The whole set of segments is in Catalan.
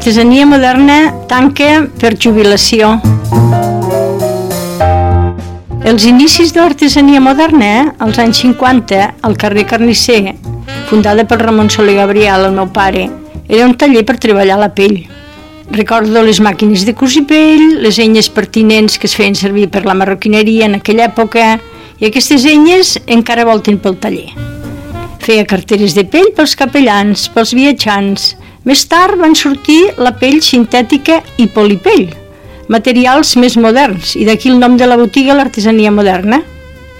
L'artesania moderna tanca per jubilació. Els inicis de l'artesania moderna, als anys 50, al carrer Carnisser, fundada per Ramon Soler Gabriel, el meu pare, era un taller per treballar la pell. Recordo les màquines de cosir pell, les eines pertinents que es feien servir per la marroquineria en aquella època, i aquestes eines encara volten pel taller. Feia carteres de pell pels capellans, pels viatjants. Més tard van sortir la pell sintètica i polipell, materials més moderns, i d'aquí el nom de la botiga, l'artesania moderna.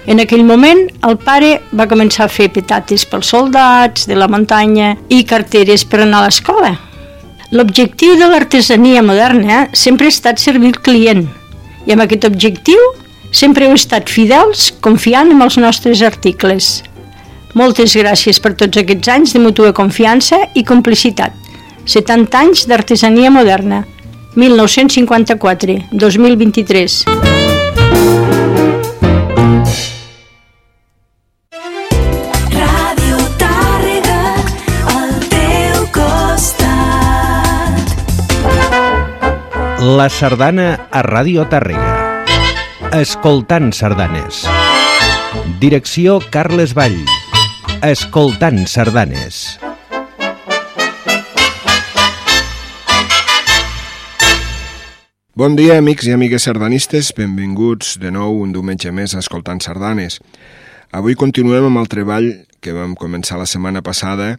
En aquell moment, el pare va començar a fer petates pels soldats de la muntanya i carteres per anar a l'escola. L'objectiu de l'artesania moderna sempre ha estat servir el client, i amb aquest objectiu sempre heu estat fidels, confiant en els nostres articles. Moltes gràcies per tots aquests anys de mutua confiança i complicitat. 70 anys d'artesania moderna. 1954-2023. Ràdio Tàrrega, al teu costat. La sardana a Ràdio Tàrrega. Escoltant sardanes. Direcció Carles Vall. Escoltant sardanes. Bon dia, amics i amigues sardanistes. Benvinguts de nou un diumenge més a Escoltant Sardanes. Avui continuem amb el treball que vam començar la setmana passada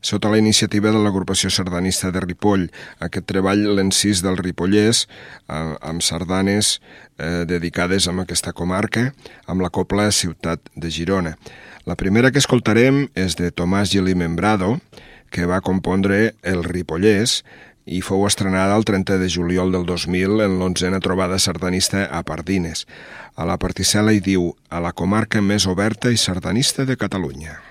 sota la iniciativa de l'agrupació sardanista de Ripoll. Aquest treball l'encís del Ripollès amb sardanes eh, dedicades a aquesta comarca amb la copla Ciutat de Girona. La primera que escoltarem és de Tomàs Gili Membrado, que va compondre el Ripollès i fou estrenada el 30 de juliol del 2000 en l'onzena trobada sardanista a Pardines. A la particel·la hi diu a la comarca més oberta i sardanista de Catalunya.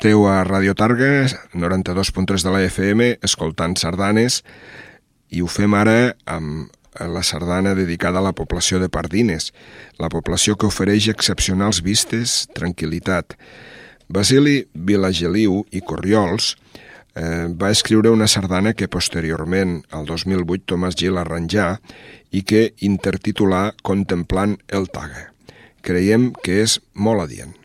Esteu a Radio Targa, 92.3 de la FM, escoltant sardanes, i ho fem ara amb la sardana dedicada a la població de Pardines, la població que ofereix excepcionals vistes, tranquil·litat. Basili Vilageliu i Corriols eh, va escriure una sardana que posteriorment, al 2008, Tomàs Gil arranjà i que intertitulà Contemplant el Taga. Creiem que és molt adient.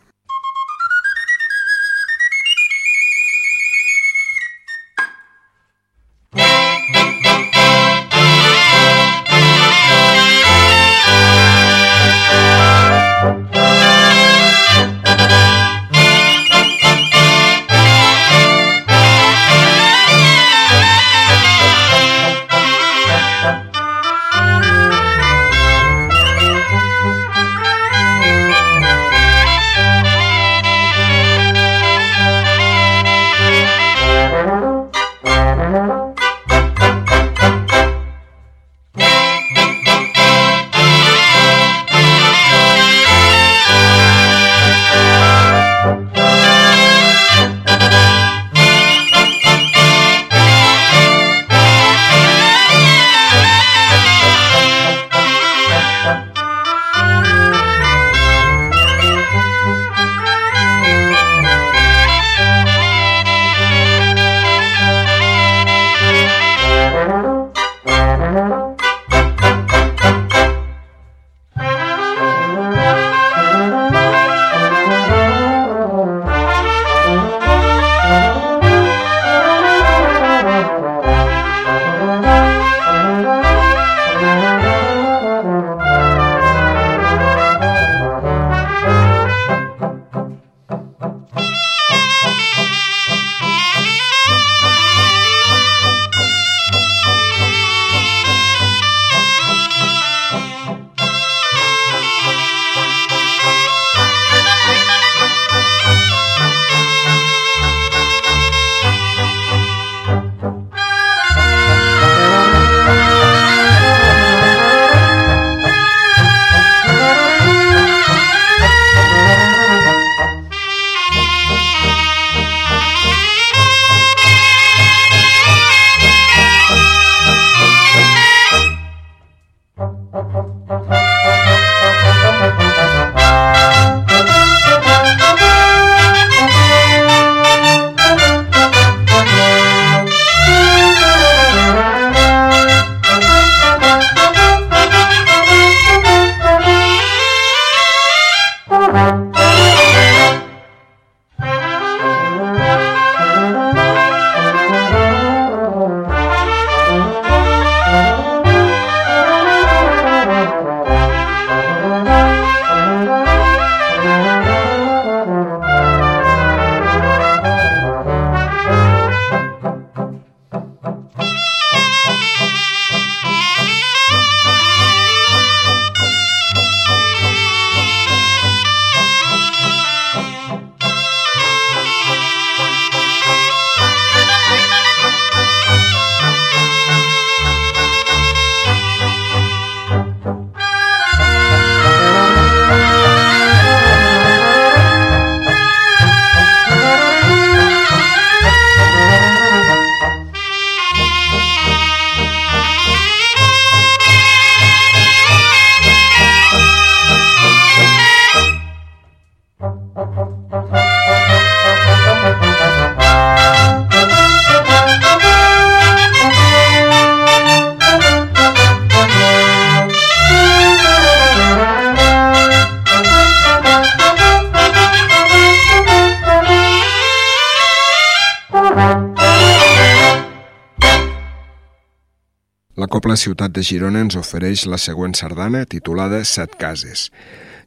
Ciutat de Girona ens ofereix la següent sardana titulada Set cases.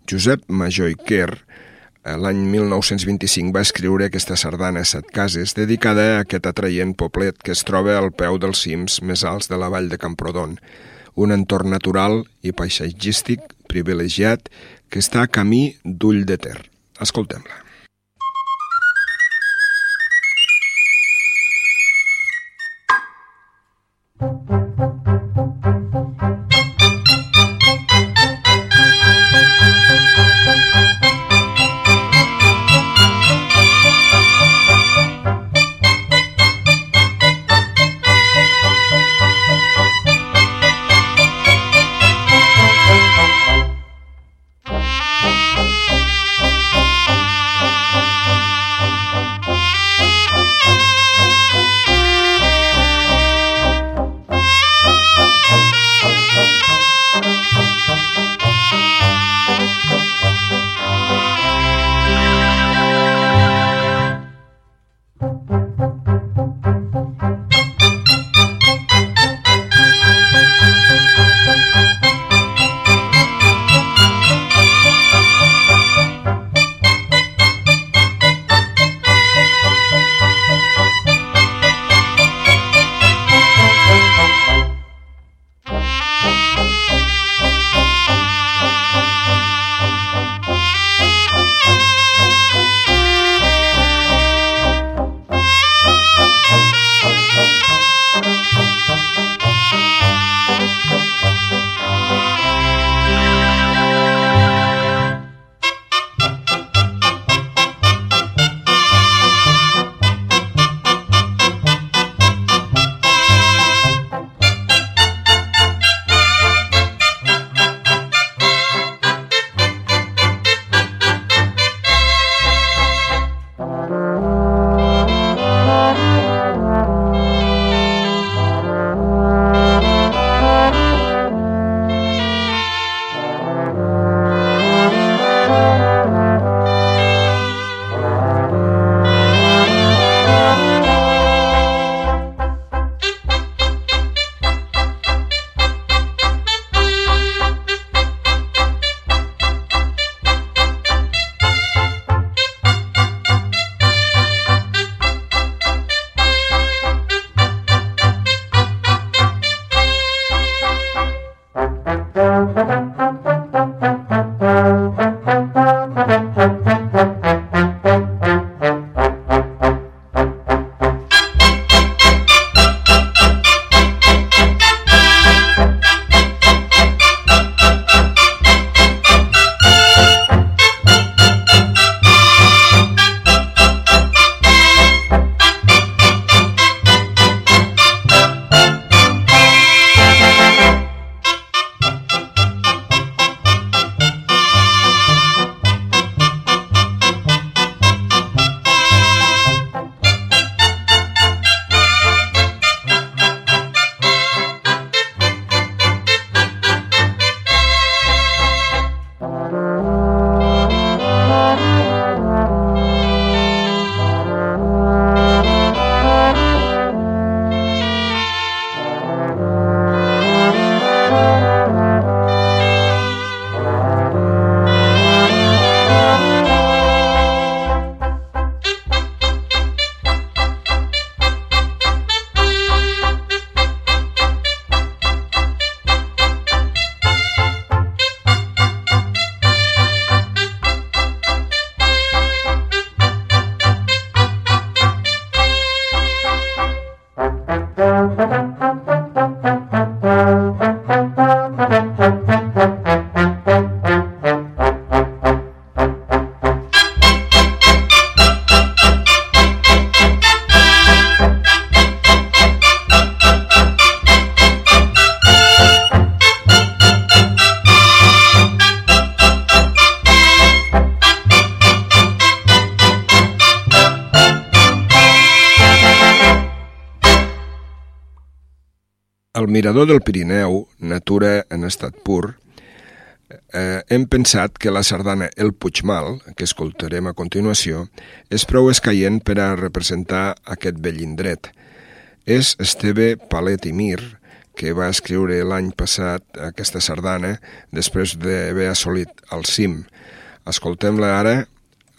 Josep Major i Quer l'any 1925 va escriure aquesta sardana Set cases dedicada a aquest atraient poblet que es troba al peu dels cims més alts de la vall de Camprodon, un entorn natural i paisatgístic privilegiat que està a camí d'Ull de Ter. Escoltem-la. Al mirador del Pirineu, natura en estat pur, eh, hem pensat que la sardana El Puigmal, que escoltarem a continuació, és prou escaient per a representar aquest vell indret. És Esteve Palet i Mir, que va escriure l'any passat aquesta sardana després d'haver assolit el cim. Escoltem-la ara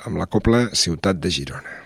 amb la copla Ciutat de Girona.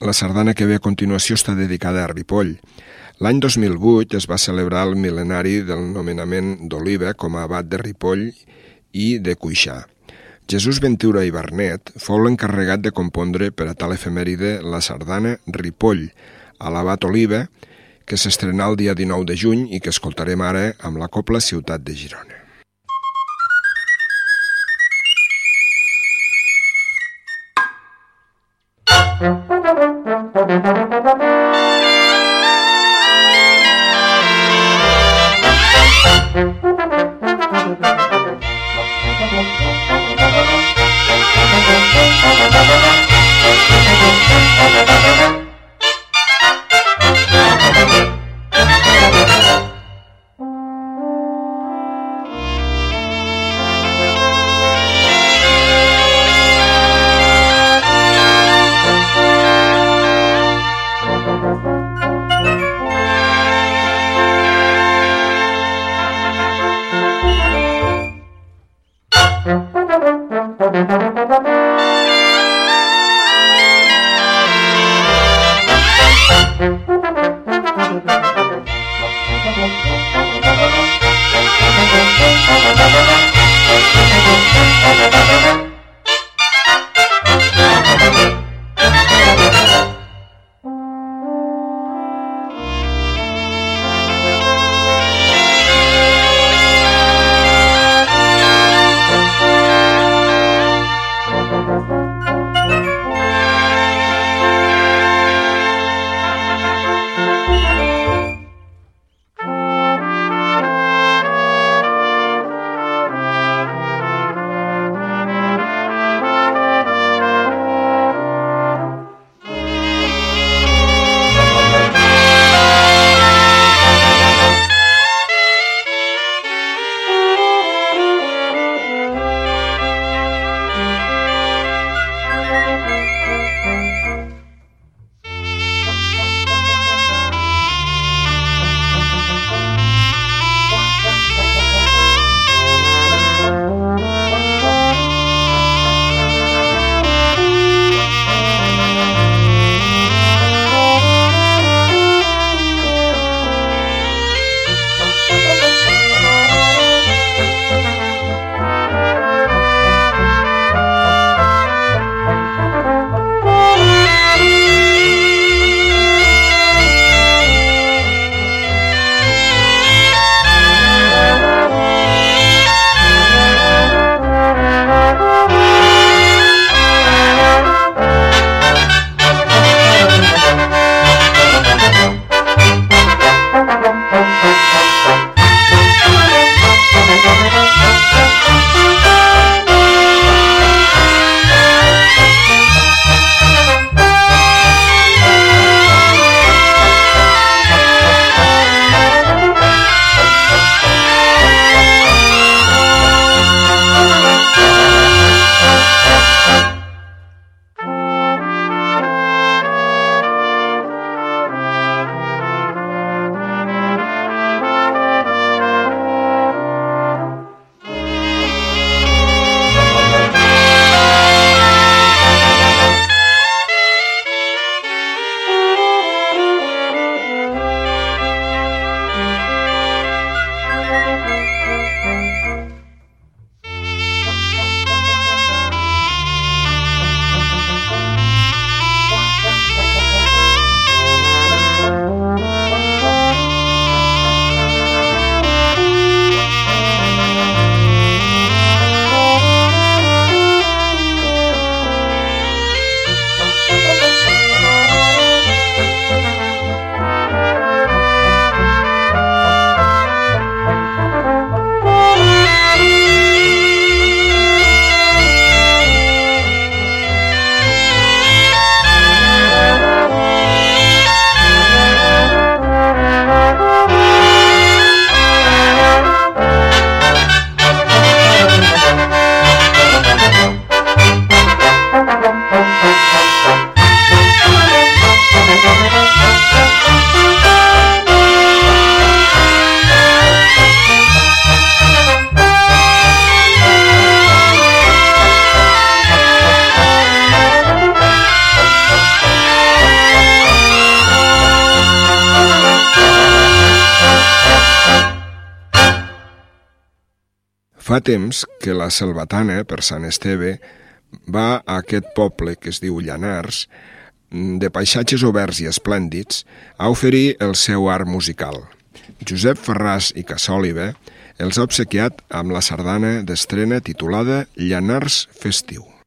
La sardana que ve a continuació està dedicada a Ripoll. L'any 2008 es va celebrar el mil·lenari del nomenament d'Oliva com a abat de Ripoll i de Cuixà. Jesús Ventura i Barnet fou l'encarregat de compondre per a tal efemèride la sardana Ripoll, a l'abat Oliva, que s'estrenà el dia 19 de juny i que escoltarem ara amb la Copla Ciutat de Girona. thank you Thank you. Temps que la Selvatana, per Sant Esteve, va a aquest poble que es diu Llanars, de paisatges oberts i esplèndids, a oferir el seu art musical. Josep Ferràs i Casòliva els ha obsequiat amb la sardana d'estrena titulada Llanars Festiu.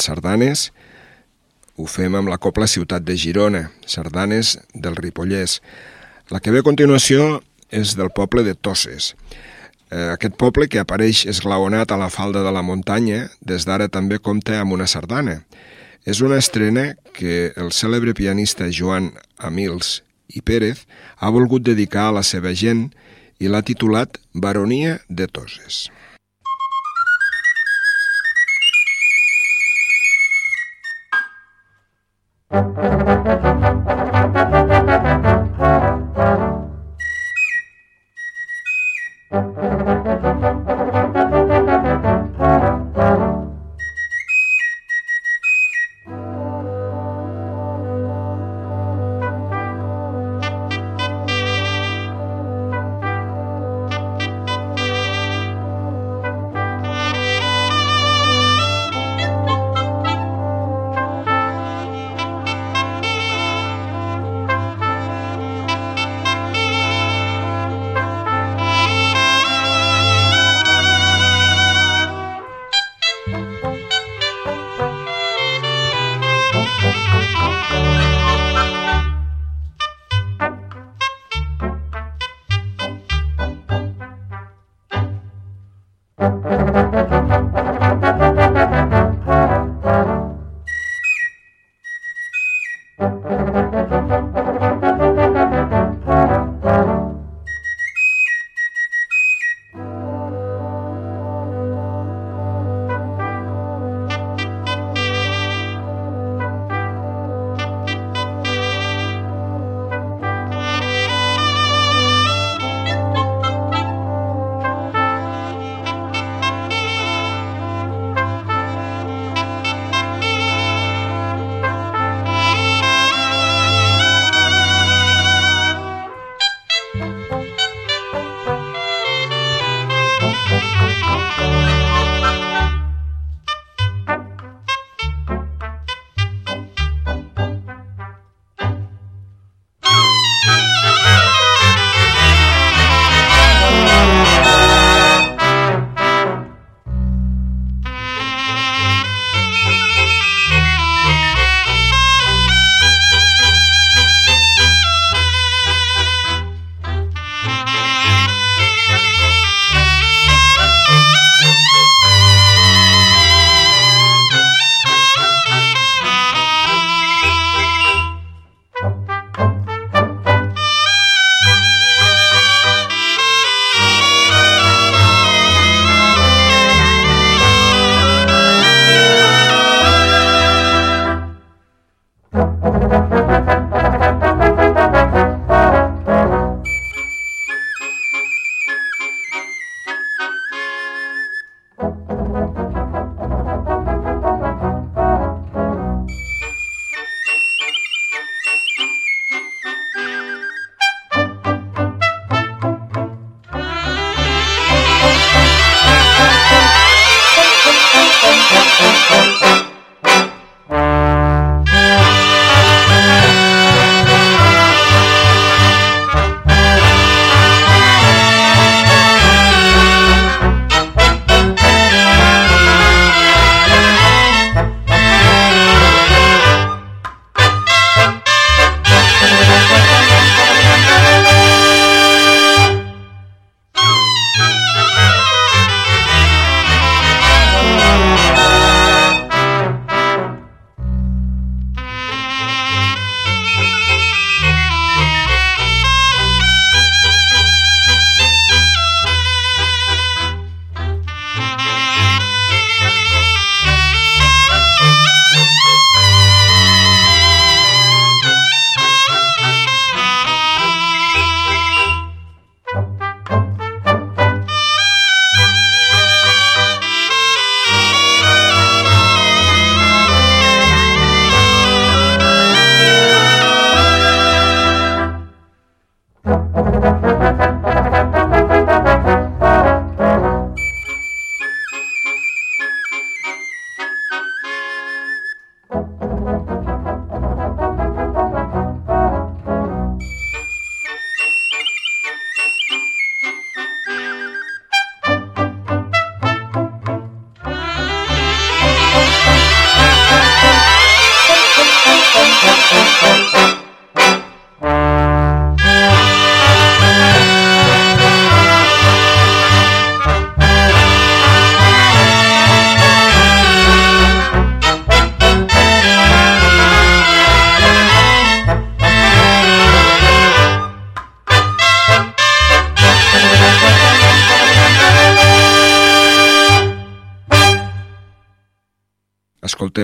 Escoltant sardanes. Ho fem amb la Copla Ciutat de Girona, sardanes del Ripollès. La que ve a continuació és del poble de Tosses. Eh, aquest poble, que apareix esglaonat a la falda de la muntanya, des d'ara també compta amb una sardana. És una estrena que el cèlebre pianista Joan Amils i Pérez ha volgut dedicar a la seva gent i l'ha titulat Baronia de Toses. Thank you.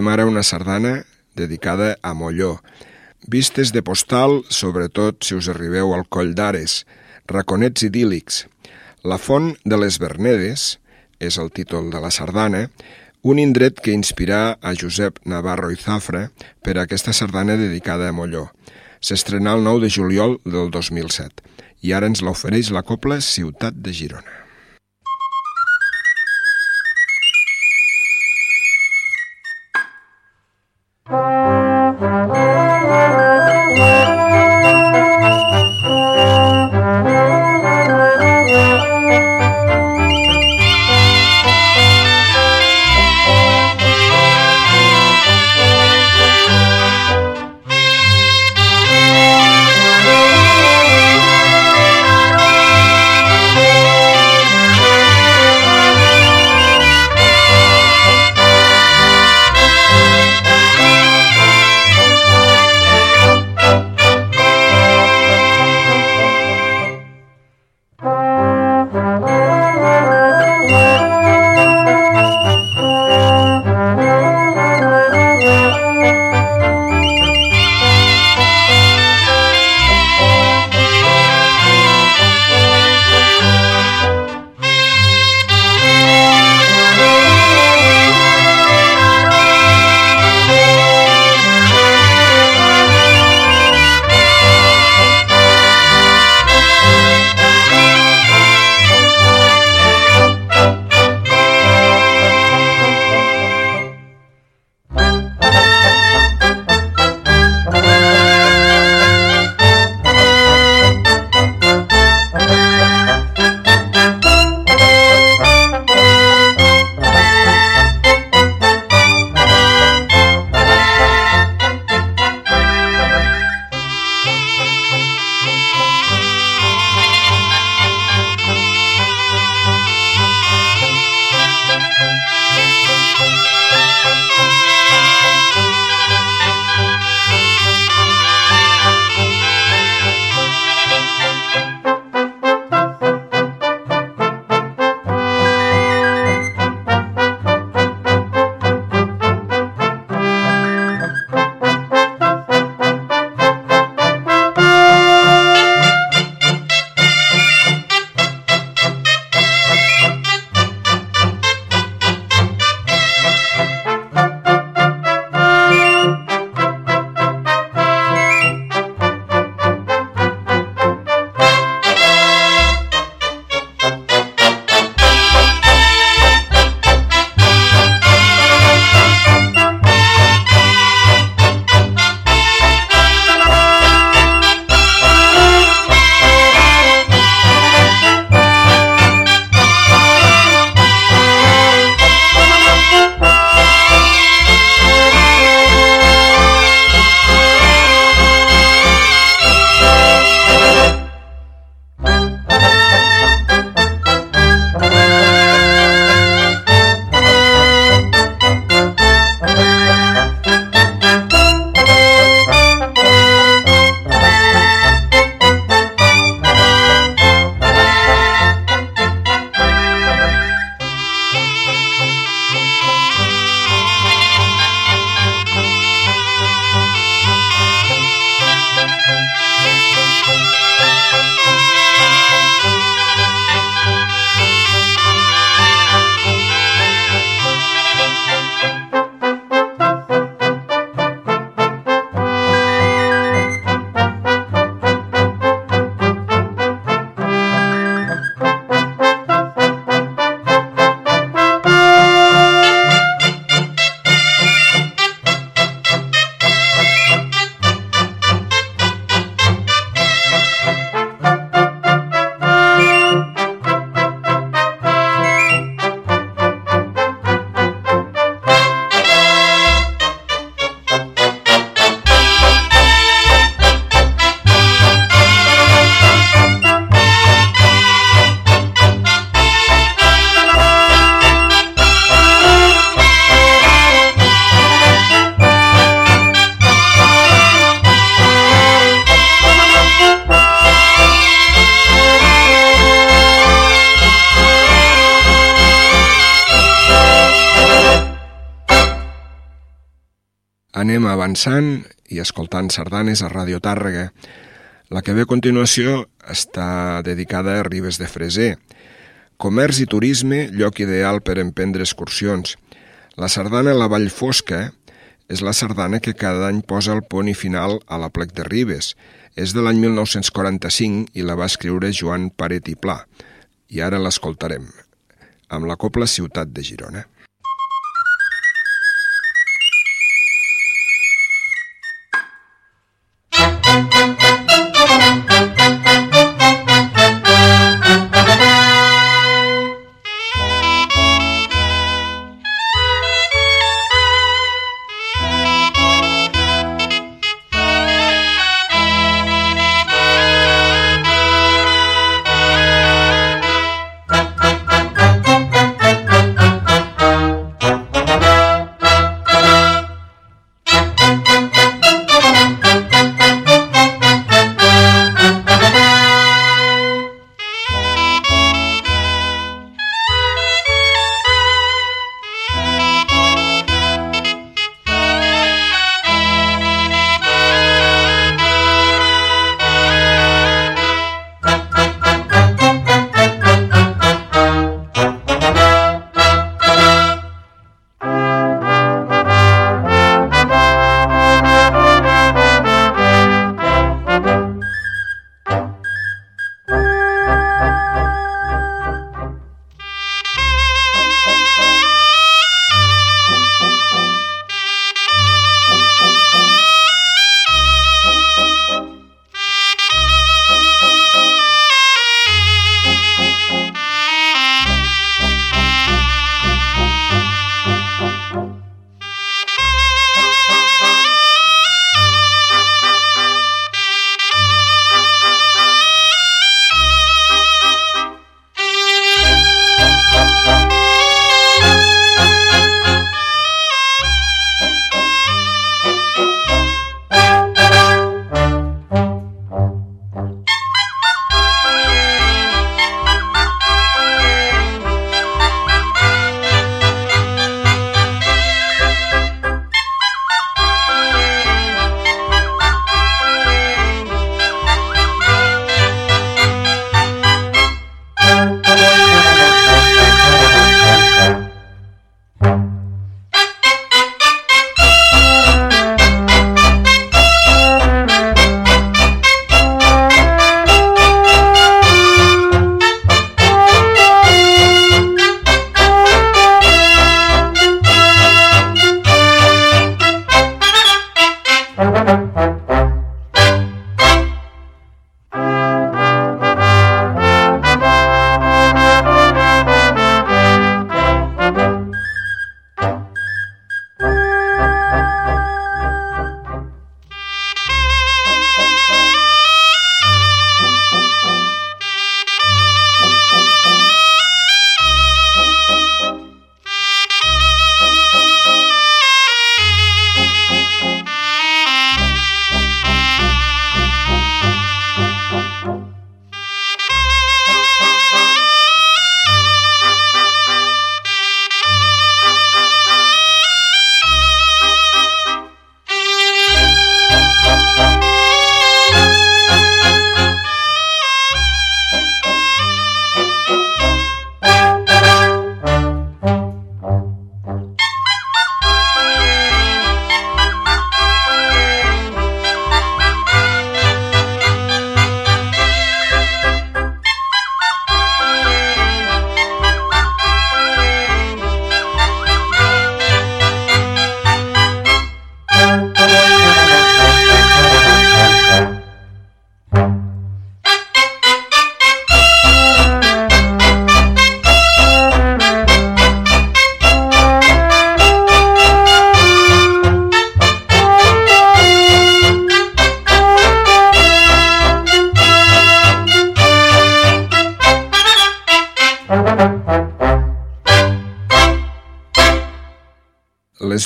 Escoltem ara una sardana dedicada a Molló. Vistes de postal, sobretot si us arribeu al Coll d'Ares, raconets idíl·lics. La font de les Bernedes és el títol de la sardana, un indret que inspirà a Josep Navarro i Zafra per a aquesta sardana dedicada a Molló. S'estrenà el 9 de juliol del 2007 i ara ens l'ofereix la copla Ciutat de Girona. Avançant i escoltant sardanes a Ràdio Tàrrega. La que ve a continuació està dedicada a Ribes de Freser. Comerç i turisme, lloc ideal per emprendre excursions. La sardana La Vall Fosca és la sardana que cada any posa el pont i final a la plec de Ribes. És de l'any 1945 i la va escriure Joan Paret i Pla. I ara l'escoltarem, amb la Copla Ciutat de Girona.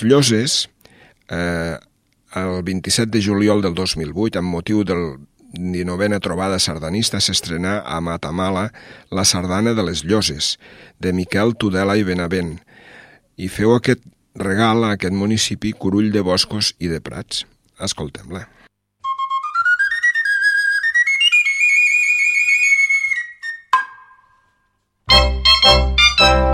Lloses, eh, el 27 de juliol del 2008, amb motiu del 19a trobada sardanista, s'estrenà a Matamala la sardana de les Lloses, de Miquel Tudela i Benavent. I feu aquest regala a aquest municipi Curull de Boscos i de Prats. Escoltem-la. anem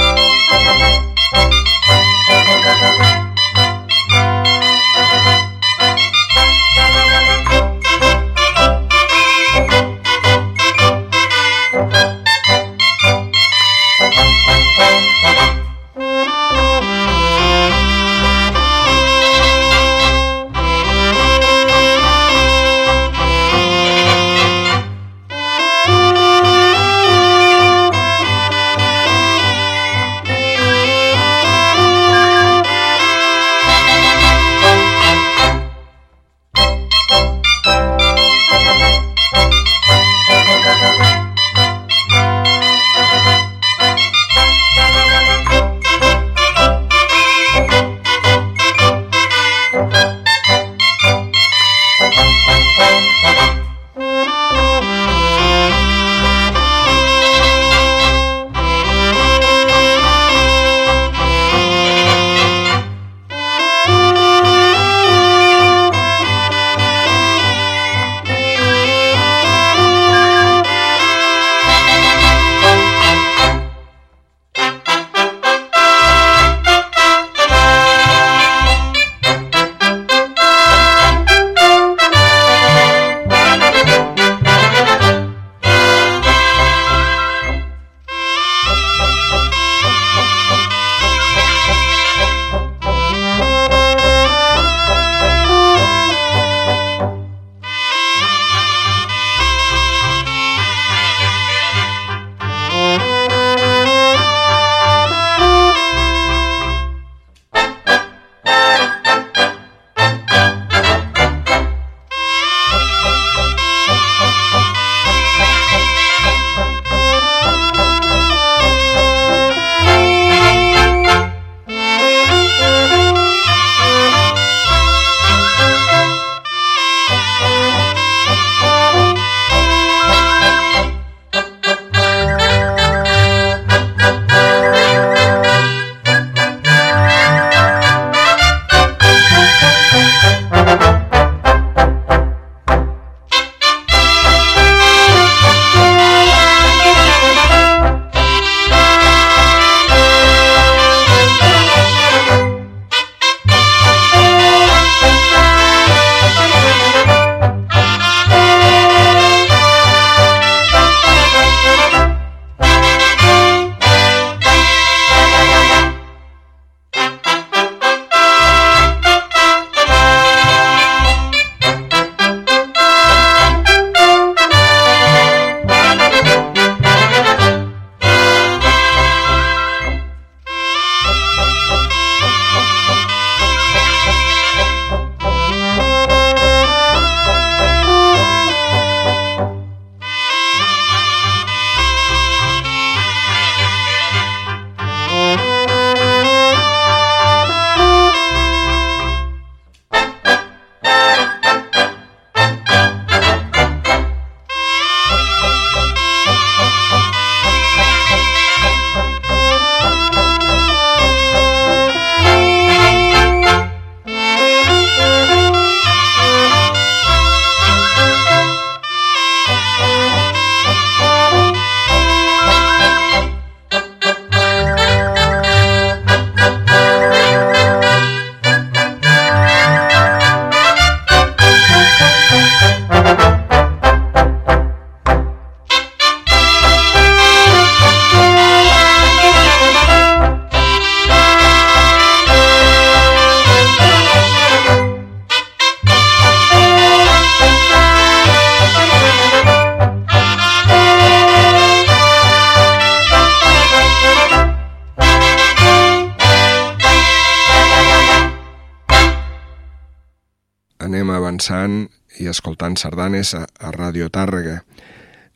avançant i escoltant sardanes a, a Radio Tàrrega.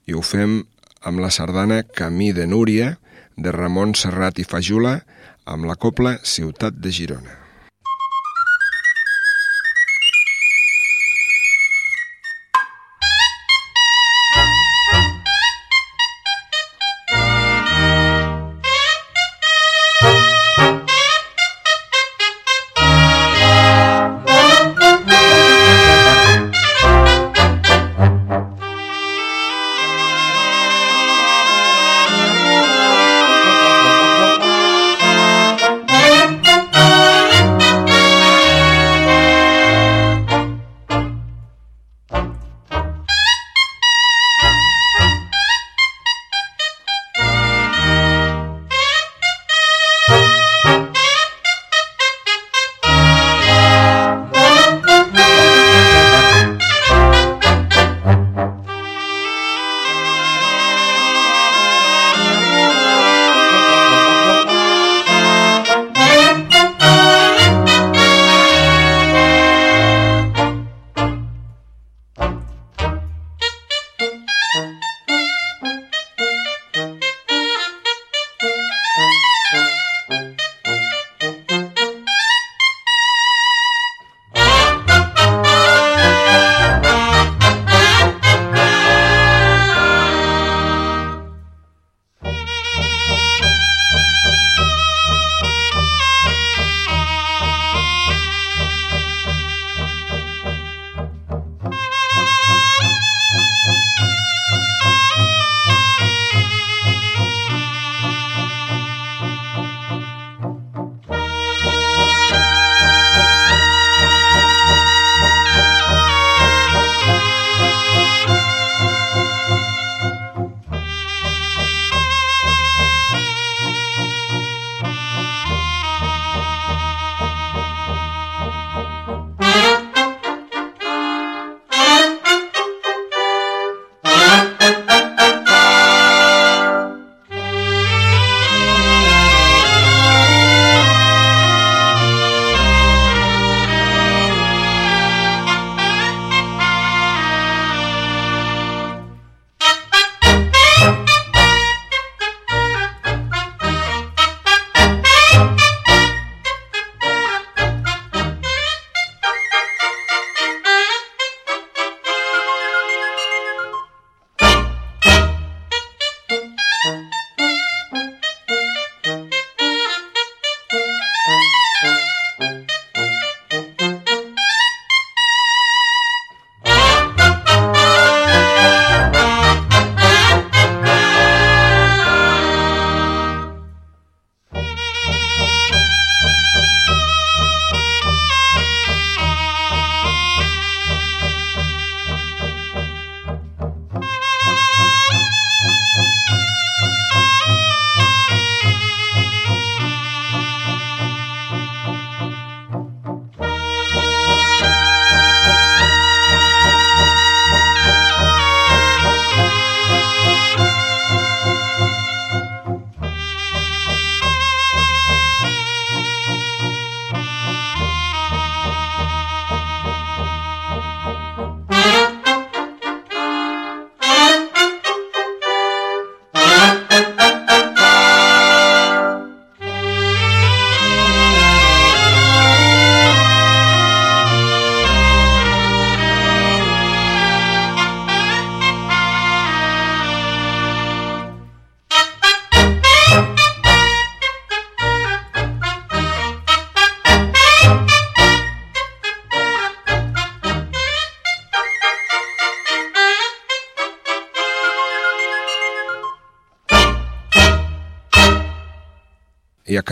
I ho fem amb la sardana Camí de Núria, de Ramon Serrat i Fajula, amb la copla Ciutat de Girona.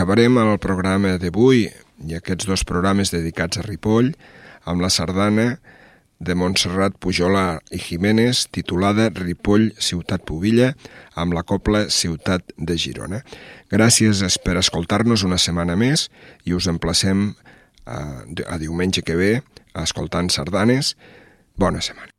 Acabarem el programa d'avui i aquests dos programes dedicats a Ripoll amb la sardana de Montserrat Pujolar i Jiménez titulada Ripoll, Ciutat Pubilla amb la copla Ciutat de Girona. Gràcies per escoltar-nos una setmana més i us emplacem a, a diumenge que ve escoltant sardanes. Bona setmana.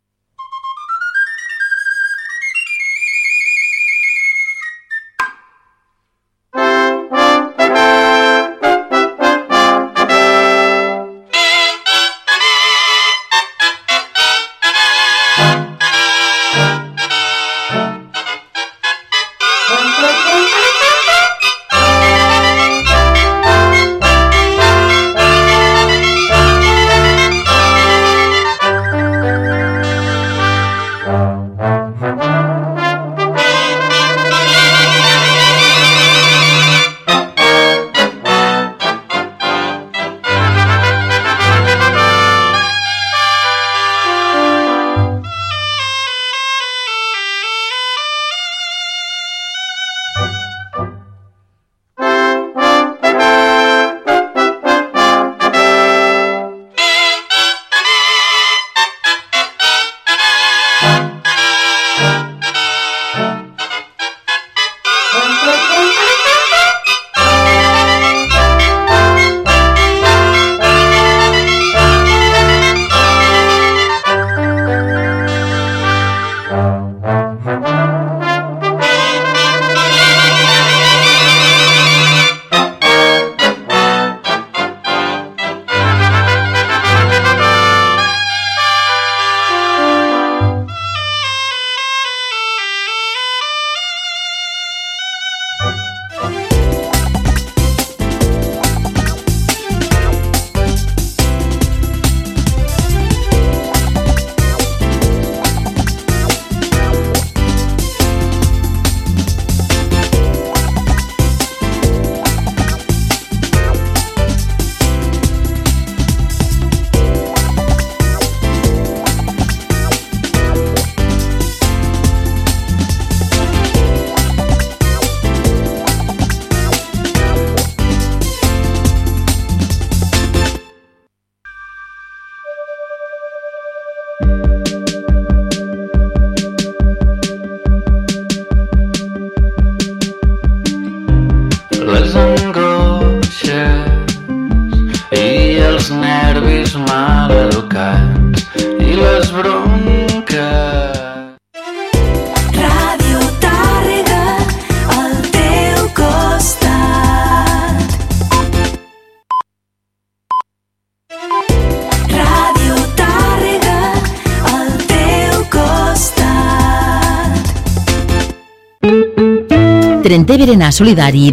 frente Verena Solidari.